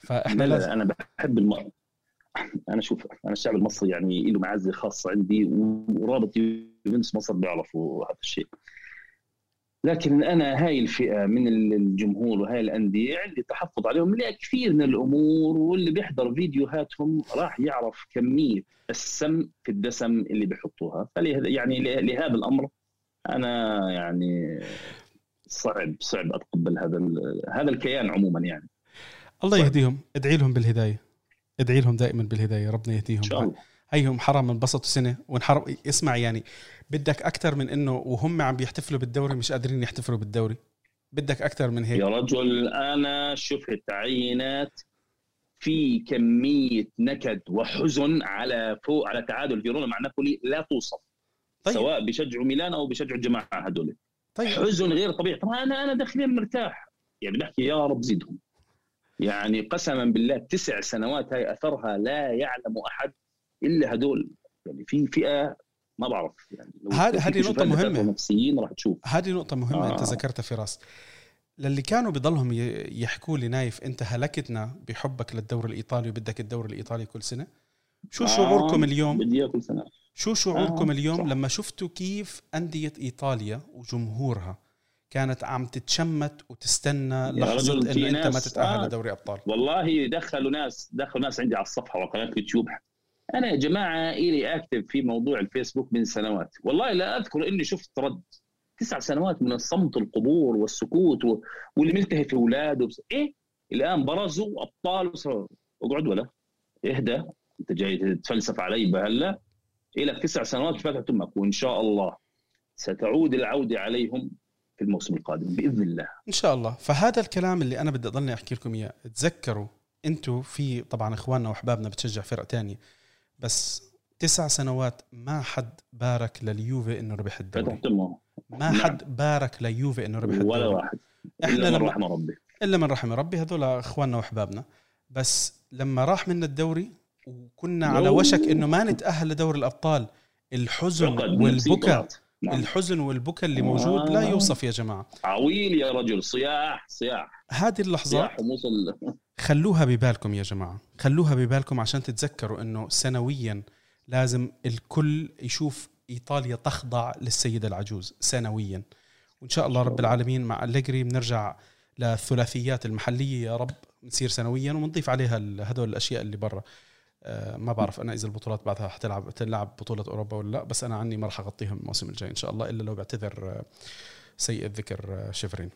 فإحنا لا لا لازم أنا بحب الم... أنا شوف أنا الشعب المصري يعني له معزة خاصة عندي ورابط يوفنتوس مصر بيعرفوا هذا الشيء. لكن أنا هاي الفئة من الجمهور وهاي الأندية عندي تحفظ عليهم لكثير من الأمور واللي بيحضر فيديوهاتهم راح يعرف كمية السم في الدسم اللي بيحطوها. فلهذا يعني لهذا الأمر أنا يعني صعب صعب أتقبل هذا هذا الكيان عموما يعني. الله طيب. يهديهم. ادعي لهم بالهداية. ادعي لهم دائما بالهداية. ربنا يهديهم. إن شاء الله. هيهم حرام انبسطوا سنة وانحرم اسمع يعني بدك أكثر من إنه وهم عم بيحتفلوا بالدوري مش قادرين يحتفلوا بالدوري. بدك أكثر من هيك. يا رجل أنا شفت عينات في كمية نكد وحزن على فوق على تعادل فيرونا مع نابولي لا توصف طيب. طيب. سواء بيشجعوا ميلان أو بيشجعوا الجماعة هدول طيب. حزن غير طبيعي. طبعا أنا أنا داخلين مرتاح. يعني بحكي يا رب زدهم يعني قسما بالله تسع سنوات هاي أثرها لا يعلم أحد إلا هدول. يعني في فئة ما بعرف. يعني هذه تشوف نقطة مهمة. نفسيين راح تشوف. هذه نقطة مهمة آه. أنت ذكرتها فراس. للي كانوا بضلهم يحكوا لي نايف أنت هلكتنا بحبك للدوري الإيطالي وبدك الدوري الإيطالي كل سنة. شو شعوركم آه، اليوم؟ بدي إياه كل سنة. شو شعوركم آه، اليوم. لما شفتوا كيف أندية إيطاليا وجمهورها كانت عم تتشمت وتستنى لحظة إنه أنت ما تتأهل آه. لدوري أبطال؟ والله دخلوا ناس دخلوا ناس عندي على الصفحة وقناة يوتيوب. أنا يا جماعة إلي أكتب في موضوع الفيسبوك من سنوات. والله لا أذكر إني شفت رد. تسع سنوات من الصمت القبور والسكوت و... واللي ملتهي في أولاده. بس... إيه؟ الآن برزوا أبطال وصاروا. اقعد ولا؟ إهدى. أنت جاي تتفلسف علي بهلا. لك تسع سنوات في فتره أمك وان شاء الله ستعود العوده عليهم في الموسم القادم بإذن الله. إن شاء الله. فهذا الكلام اللي أنا بدي أضلني أحكي لكم إياه تذكروا أنتم في طبعا إخواننا وأحبابنا بتشجع فرق تانية بس تسع سنوات ما حد بارك لليوفي إنه ربح الدوري. ما نعم. حد بارك ليوفي إنه ربح ولا الدوري. واحد. إحنا الا من رحم ربي. إلا من رحم ربي هذول إخواننا وأحبابنا. بس لما راح منا الدوري وكنا على. وشك إنه ما نتأهل لدوري الأبطال. الحزن والبكاء. نعم. الحزن والبكاء اللي موجود لا آه. يوصف يا جماعة. عويل يا رجل. صياح صياح. هذه اللحظات صياح خلوها ببالكم يا جماعة. خلوها ببالكم عشان تتذكروا إنه سنويا لازم الكل يشوف إيطاليا تخضع للسيدة العجوز. سنويا. وإن شاء الله رب العالمين مع أليجري بنرجع للثلاثيات المحلية يا رب. نصير سنويا وبنضيف عليها هدول الأشياء اللي برا. آه، ما بعرف أنا إذا البطولات بعدها حتلعب تلعب بطولة أوروبا ولا لا بس أنا عني ما راح أغطيهم الموسم الجاي إن شاء الله إلا لو بعتذر آه، سيء الذكر آه، شيفرين.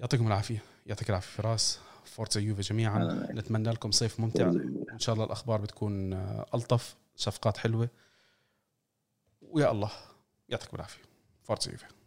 يعطيكم العافية. يعطيك العافية فراس. فورتزا يوفي جميعا. نتمنى لكم صيف ممتع. إن شاء الله الأخبار بتكون آه، ألطف صفقات حلوة. ويا الله. يعطيكم العافية. فورتزا يوفي.